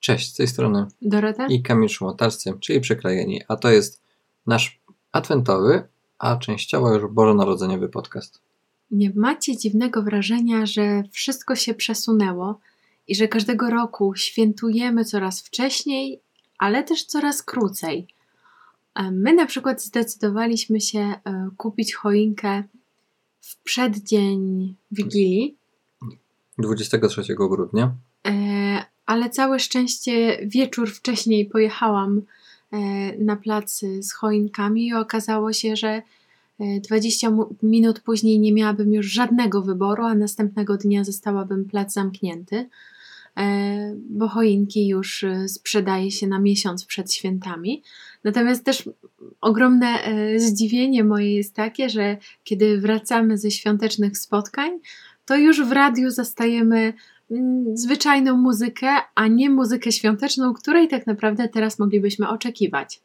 Cześć, z tej strony Dorota? i Kamil Szumotalscy, czyli Przyklejeni, a to jest nasz adwentowy, a częściowo już bożonarodzeniowy podcast. Nie macie dziwnego wrażenia, że wszystko się przesunęło i że każdego roku świętujemy coraz wcześniej, ale też coraz krócej. E, My na przykład zdecydowaliśmy się e, kupić choinkę w przeddzień Wigilii, 23 grudnia. E, ale całe szczęście wieczór wcześniej pojechałam e, na plac z choinkami i okazało się, że e, 20 mu- minut później nie miałabym już żadnego wyboru, a następnego dnia zostałabym plac zamknięty, e, bo choinki już e, sprzedaje się na miesiąc przed świętami. Natomiast też ogromne e, zdziwienie moje jest takie, że kiedy wracamy ze świątecznych spotkań, to już w radiu zastajemy zwyczajną muzykę, a nie muzykę świąteczną, której tak naprawdę teraz moglibyśmy oczekiwać.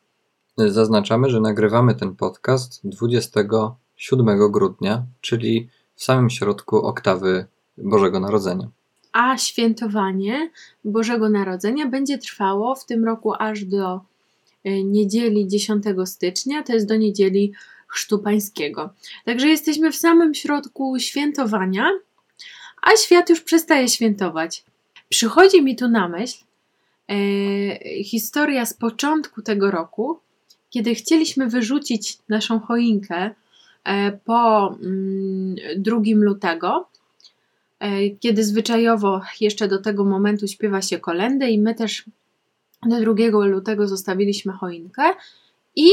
Zaznaczamy, że nagrywamy ten podcast 27 grudnia, czyli w samym środku oktawy Bożego Narodzenia. A świętowanie Bożego Narodzenia będzie trwało w tym roku aż do y, niedzieli 10 stycznia, to jest do niedzieli Chrztu Pańskiego. Także jesteśmy w samym środku świętowania, a świat już przestaje świętować. Przychodzi mi tu na myśl e, historia z początku tego roku, kiedy chcieliśmy wyrzucić naszą choinkę e, po mm, 2 lutego, e, kiedy zwyczajowo jeszcze do tego momentu śpiewa się kolendę i my też do 2 lutego zostawiliśmy choinkę i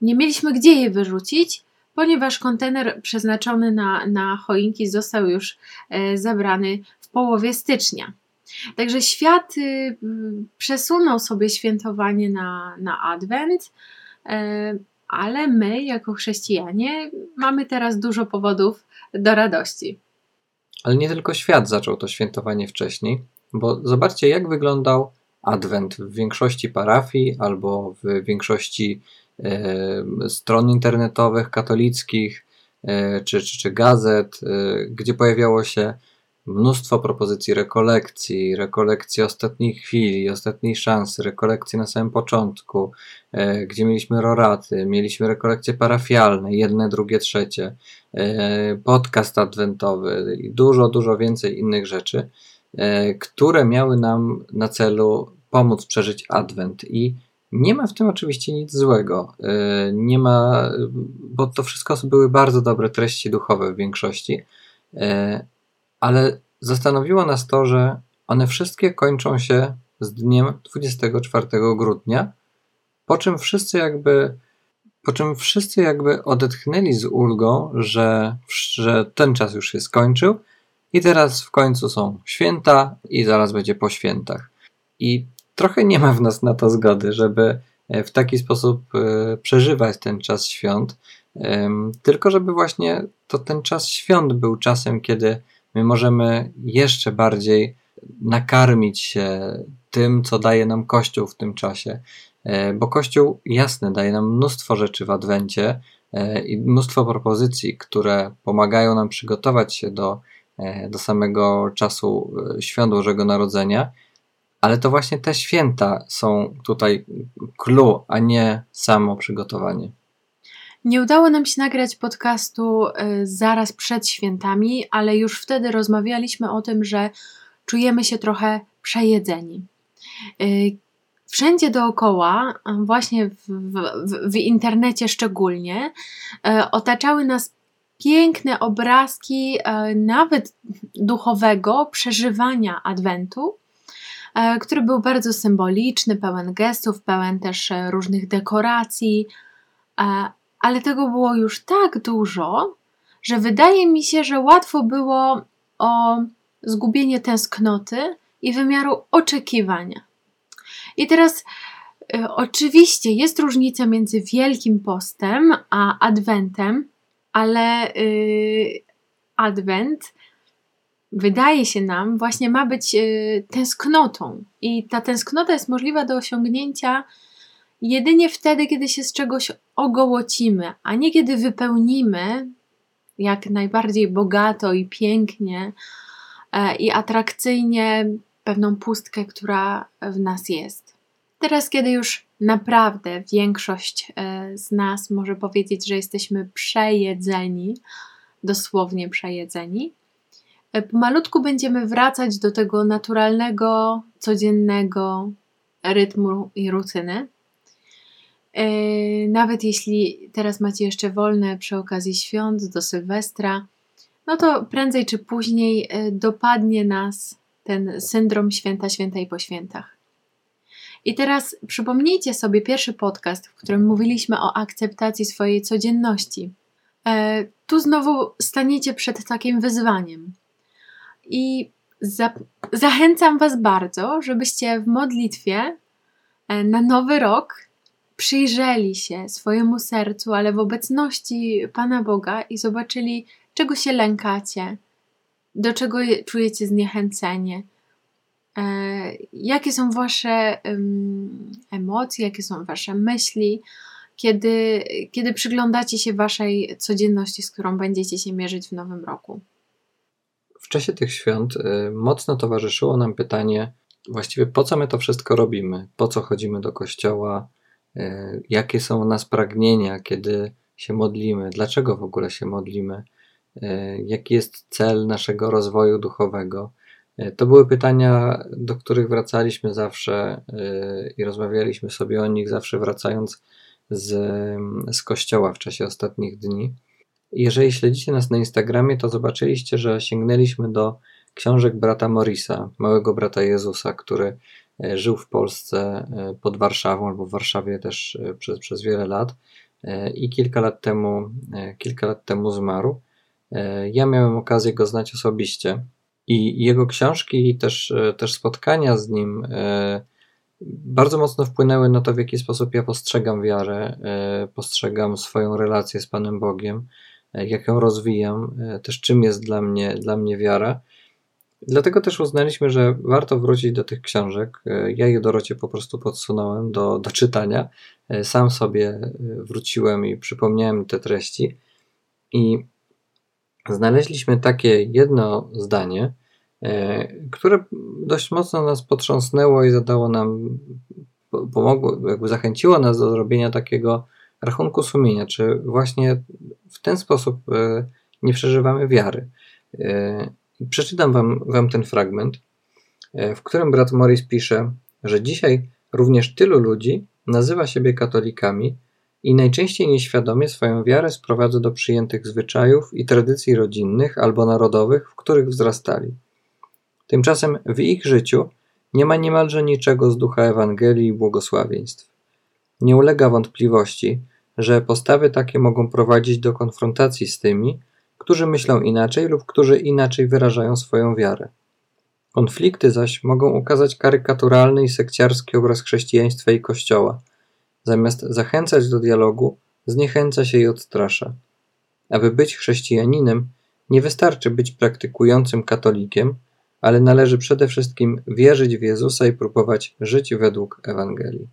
nie mieliśmy gdzie je wyrzucić, ponieważ kontener przeznaczony na, na choinki został już e, zabrany w połowie stycznia. Także świat y, przesunął sobie świętowanie na, na Adwent, e, ale my, jako chrześcijanie, mamy teraz dużo powodów do radości. Ale nie tylko świat zaczął to świętowanie wcześniej, bo zobaczcie, jak wyglądał Adwent w większości parafii albo w większości stron internetowych katolickich e, czy, czy, czy gazet, e, gdzie pojawiało się mnóstwo propozycji rekolekcji, rekolekcji ostatniej chwili, ostatniej szansy, rekolekcji na samym początku, e, gdzie mieliśmy roraty, mieliśmy rekolekcje parafialne, jedne, drugie, trzecie, podcast adwentowy i dużo, dużo więcej innych rzeczy, które miały nam na celu pomóc przeżyć adwent i nie ma w tym oczywiście nic złego. E, Nie ma, bo to wszystko były bardzo dobre treści duchowe w większości, e, ale zastanowiło nas to, że one wszystkie kończą się z dniem 24 grudnia, po czym wszyscy jakby po czym wszyscy jakby odetchnęli z ulgą, że, że ten czas już się skończył i teraz w końcu są święta i zaraz będzie po świętach. I trochę nie ma w nas na to zgody, żeby e, w taki sposób e, przeżywać ten czas świąt, tylko żeby właśnie to ten czas świąt był czasem, kiedy my możemy jeszcze bardziej nakarmić się tym, co daje nam Kościół w tym czasie. E, Bo Kościół, jasne, daje nam mnóstwo rzeczy w Adwencie i mnóstwo propozycji, które pomagają nam przygotować się do, do samego czasu świąt Bożego Narodzenia, ale to właśnie te święta są tutaj clue, a nie samo przygotowanie. Nie udało nam się nagrać podcastu y, zaraz przed świętami, ale już wtedy rozmawialiśmy o tym, że czujemy się trochę przejedzeni. Y, Wszędzie dookoła, właśnie w, w, w internecie szczególnie, y, otaczały nas piękne obrazki, nawet duchowego przeżywania Adwentu, który był bardzo symboliczny, pełen gestów, pełen też y, różnych dekoracji. e, ale tego było już tak dużo, że wydaje mi się, że łatwo było o zgubienie tęsknoty i wymiaru oczekiwania. I teraz oczywiście jest różnica między Wielkim Postem a Adwentem, ale y, Adwent wydaje się nam właśnie ma być y, tęsknotą i ta tęsknota jest możliwa do osiągnięcia jedynie wtedy, kiedy się z czegoś ogołocimy, a nie kiedy wypełnimy jak najbardziej bogato i pięknie e, i atrakcyjnie pewną pustkę, która w nas jest. Teraz, kiedy już naprawdę większość e, z nas może powiedzieć, że jesteśmy przejedzeni, dosłownie przejedzeni, e, pomalutku będziemy wracać do tego naturalnego, codziennego rytmu i rutyny. E, nawet jeśli teraz macie jeszcze wolne przy okazji świąt do Sylwestra, no to prędzej czy później dopadnie nas ten syndrom święta, święta i po świętach. I teraz przypomnijcie sobie pierwszy podcast, w którym mówiliśmy o akceptacji swojej codzienności. E, tu znowu staniecie przed takim wyzwaniem. I za zachęcam Was bardzo, żebyście w modlitwie e, na nowy rok przyjrzeli się swojemu sercu, ale w obecności Pana Boga i zobaczyli, czego się lękacie, do czego czujecie zniechęcenie E, jakie są Wasze emocje, jakie są Wasze myśli, kiedy, kiedy przyglądacie się Waszej codzienności, z którą będziecie się mierzyć w nowym roku? W czasie tych świąt y, mocno towarzyszyło nam pytanie, właściwie po co my to wszystko robimy, po co chodzimy do kościoła, y, jakie są nas pragnienia, kiedy się modlimy, dlaczego w ogóle się modlimy, y, jaki jest cel naszego rozwoju duchowego. To były pytania, do których wracaliśmy zawsze i rozmawialiśmy sobie o nich, zawsze wracając z, z kościoła w czasie ostatnich dni. Jeżeli śledzicie nas na Instagramie, to zobaczyliście, że sięgnęliśmy do książek brata Morisa, małego brata Jezusa, który e, żył w Polsce pod Warszawą albo w Warszawie też przez, przez wiele lat i kilka lat temu, kilka lat temu zmarł. Ja miałem okazję go znać osobiście i jego książki i też, e, też spotkania z nim e, bardzo mocno wpłynęły na to, w jaki sposób ja postrzegam wiarę, e, postrzegam swoją relację z Panem Bogiem, jak ją rozwijam, też czym jest dla mnie, dla mnie wiara. Dlatego też uznaliśmy, że warto wrócić do tych książek. Ja je Dorocie po prostu podsunąłem do, do czytania. Sam sobie wróciłem i przypomniałem te treści. I znaleźliśmy takie jedno zdanie, e, które dość mocno nas potrząsnęło i zadało nam, pomogło, jakby zachęciło nas do zrobienia takiego rachunku sumienia, czy właśnie w ten sposób e, nie przeżywamy wiary. E, przeczytam wam, wam ten fragment, w którym brat Morris pisze, że dzisiaj również tylu ludzi nazywa siebie katolikami, i najczęściej nieświadomie swoją wiarę sprowadza do przyjętych zwyczajów i tradycji rodzinnych albo narodowych, w których wzrastali. Tymczasem w ich życiu nie ma niemalże niczego z ducha Ewangelii i błogosławieństw. Nie ulega wątpliwości, że postawy takie mogą prowadzić do konfrontacji z tymi, którzy myślą inaczej lub którzy inaczej wyrażają swoją wiarę. Konflikty zaś mogą ukazać karykaturalny i sekciarski obraz chrześcijaństwa i Kościoła – Zamiast zachęcać do dialogu, zniechęca się i odstrasza. Aby być chrześcijaninem, nie wystarczy być praktykującym katolikiem, ale należy przede wszystkim wierzyć w Jezusa i próbować żyć według Ewangelii.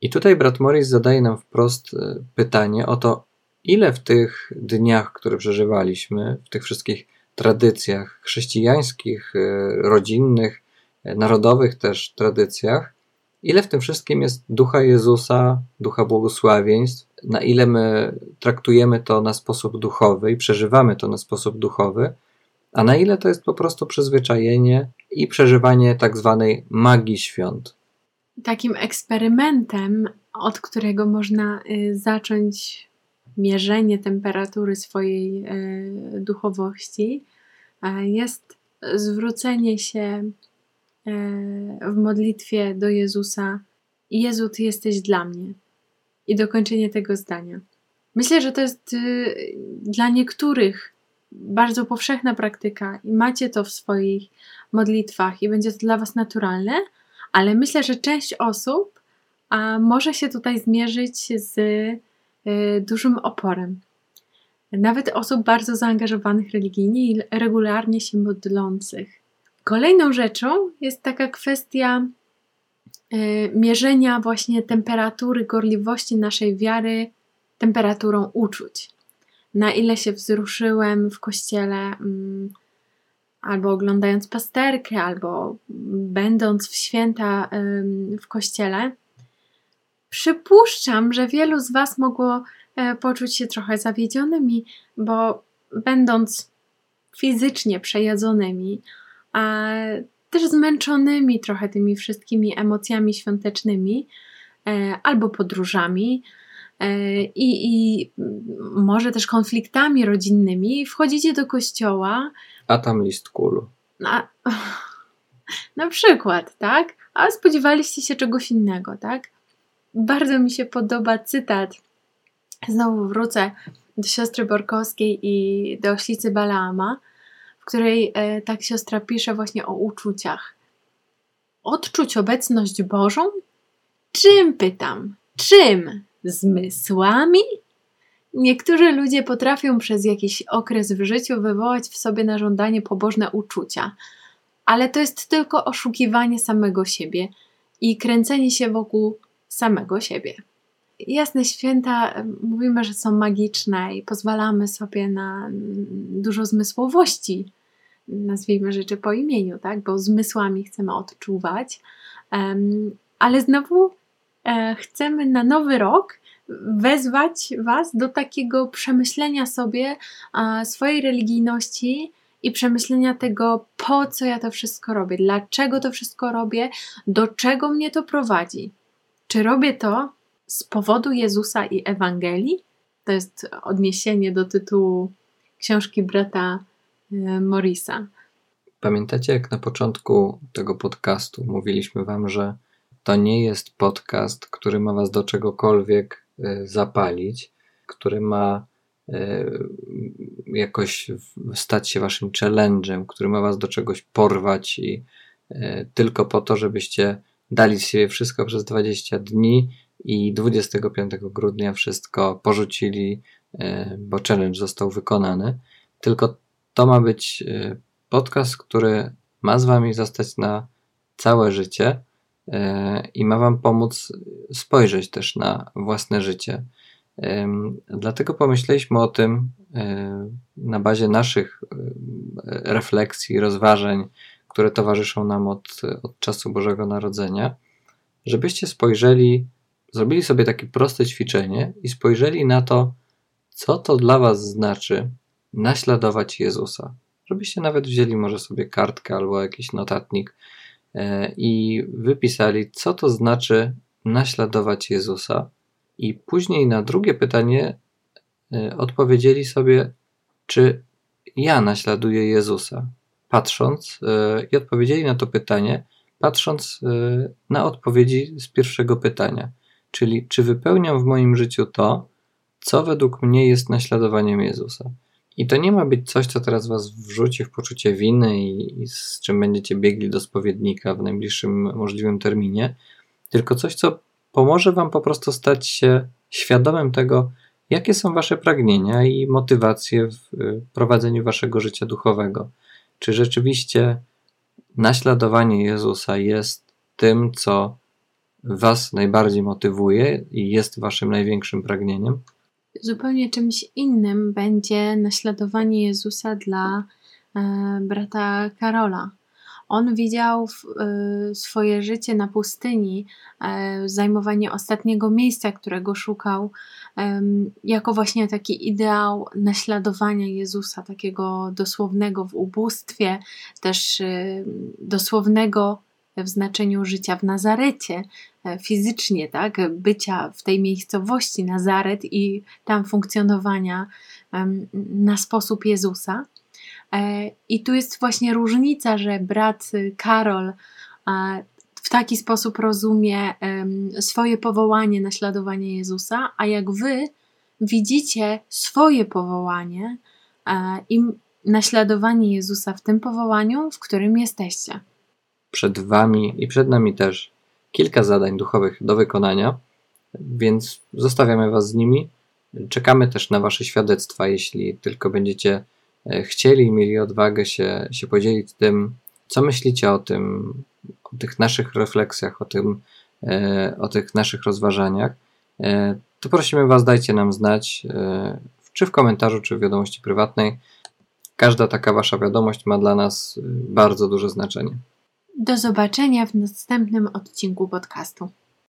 I tutaj brat Morris zadaje nam wprost e, pytanie o to, ile w tych dniach, które przeżywaliśmy, w tych wszystkich tradycjach chrześcijańskich, e, rodzinnych, e, narodowych też tradycjach, Ile w tym wszystkim jest ducha Jezusa, ducha błogosławieństw, na ile my traktujemy to na sposób duchowy i przeżywamy to na sposób duchowy, a na ile to jest po prostu przyzwyczajenie i przeżywanie tak zwanej magii świąt. Takim eksperymentem, od którego można y, zacząć mierzenie temperatury swojej y, duchowości, y, jest zwrócenie się E, w modlitwie do Jezusa: Jezu, Ty jesteś dla mnie. I dokończenie tego zdania. Myślę, że to jest y, dla niektórych bardzo powszechna praktyka i macie to w swoich modlitwach i będzie to dla Was naturalne, ale myślę, że część osób a może się tutaj zmierzyć z y, dużym oporem. Nawet osób bardzo zaangażowanych religijnie i regularnie się modlących. Kolejną rzeczą jest taka kwestia y, mierzenia właśnie temperatury, gorliwości naszej wiary temperaturą uczuć. Na ile się wzruszyłem w kościele, mm, albo oglądając pasterkę, albo będąc w święta w kościele, przypuszczam, że wielu z Was mogło e, poczuć się trochę zawiedzionymi, bo będąc fizycznie przejedzonymi, a też zmęczonymi trochę tymi wszystkimi emocjami świątecznymi e, albo podróżami, e, i, i może też konfliktami rodzinnymi, wchodzicie do kościoła. A tam list kulu. Na, na przykład, tak? A spodziewaliście się czegoś innego, tak? Bardzo mi się podoba cytat. Znowu wrócę do siostry Borkowskiej i do oślicy Balaama, w której e, tak siostra pisze właśnie o uczuciach. Odczuć obecność Bożą? Czym pytam? Czym? Zmysłami? Niektórzy ludzie potrafią przez jakiś okres w życiu wywołać w sobie na żądanie pobożne uczucia, ale to jest tylko oszukiwanie samego siebie i kręcenie się wokół samego siebie. Jasne święta mówimy, że są magiczne i pozwalamy sobie na dużo zmysłowości, nazwijmy rzeczy po imieniu, tak? bo zmysłami chcemy odczuwać, ale znowu e, chcemy na nowy rok wezwać Was do takiego przemyślenia sobie swojej religijności i przemyślenia tego, po co ja to wszystko robię, dlaczego to wszystko robię, do czego mnie to prowadzi. Czy robię to z powodu Jezusa i Ewangelii? To jest odniesienie do tytułu książki brata e, Morisa. Pamiętacie, jak na początku tego podcastu mówiliśmy Wam, że to nie jest podcast, który ma Was do czegokolwiek zapalić, który ma e, jakoś stać się Waszym challenge'em, który ma Was do czegoś porwać i tylko po to, żebyście dali z siebie wszystko przez 20 dni i 25 grudnia wszystko porzucili, e, bo challenge został wykonany. Tylko to ma być e, podcast, który ma z Wami zostać na całe życie e, i ma Wam pomóc spojrzeć też na własne życie. Dlatego pomyśleliśmy o tym na bazie naszych refleksji, rozważań, które towarzyszą nam od, od czasu Bożego Narodzenia, żebyście spojrzeli, zrobili sobie takie proste ćwiczenie i spojrzeli na to, co to dla Was znaczy naśladować Jezusa. Żebyście nawet wzięli może sobie kartkę albo jakiś notatnik e, i wypisali, co to znaczy naśladować Jezusa, i później na drugie pytanie e, odpowiedzieli sobie, czy ja naśladuję Jezusa patrząc e, i odpowiedzieli na to pytanie, patrząc e, na odpowiedzi z pierwszego pytania. Czyli, czy wypełniam w moim życiu to, co według mnie jest naśladowaniem Jezusa. I to nie ma być coś, co teraz was wrzuci w poczucie winy i, i z czym będziecie biegli do spowiednika w najbliższym możliwym terminie, tylko coś, co pomoże wam po prostu stać się świadomym tego, jakie są wasze pragnienia i motywacje w e, prowadzeniu waszego życia duchowego. Czy rzeczywiście naśladowanie Jezusa jest tym, co Was najbardziej motywuje i jest Waszym największym pragnieniem? Zupełnie czymś innym będzie naśladowanie Jezusa dla e, brata Karola. On widział w, y, swoje życie na pustyni, y, zajmowanie ostatniego miejsca, którego szukał, y, jako właśnie taki ideał naśladowania Jezusa, takiego dosłownego w ubóstwie, też dosłownego w znaczeniu życia w Nazarecie, fizycznie, tak, bycia w tej miejscowości Nazaret i tam funkcjonowania na sposób Jezusa. E, I tu jest właśnie różnica, że brat Karol w taki sposób rozumie swoje powołanie, naśladowanie Jezusa, a jak wy widzicie swoje powołanie e, i naśladowanie Jezusa w tym powołaniu, w którym jesteście. Przed wami i przed nami też kilka zadań duchowych do wykonania, więc zostawiamy was z nimi. Czekamy też na wasze świadectwa, jeśli tylko będziecie E, chcieli i mieli odwagę się, się podzielić tym, co myślicie o tym, o tych naszych refleksjach, o, tym, e, o tych naszych rozważaniach, e, to prosimy Was, dajcie nam znać, czy w komentarzu, czy w wiadomości prywatnej. Każda taka Wasza wiadomość ma dla nas bardzo duże znaczenie. Do zobaczenia w następnym odcinku podcastu.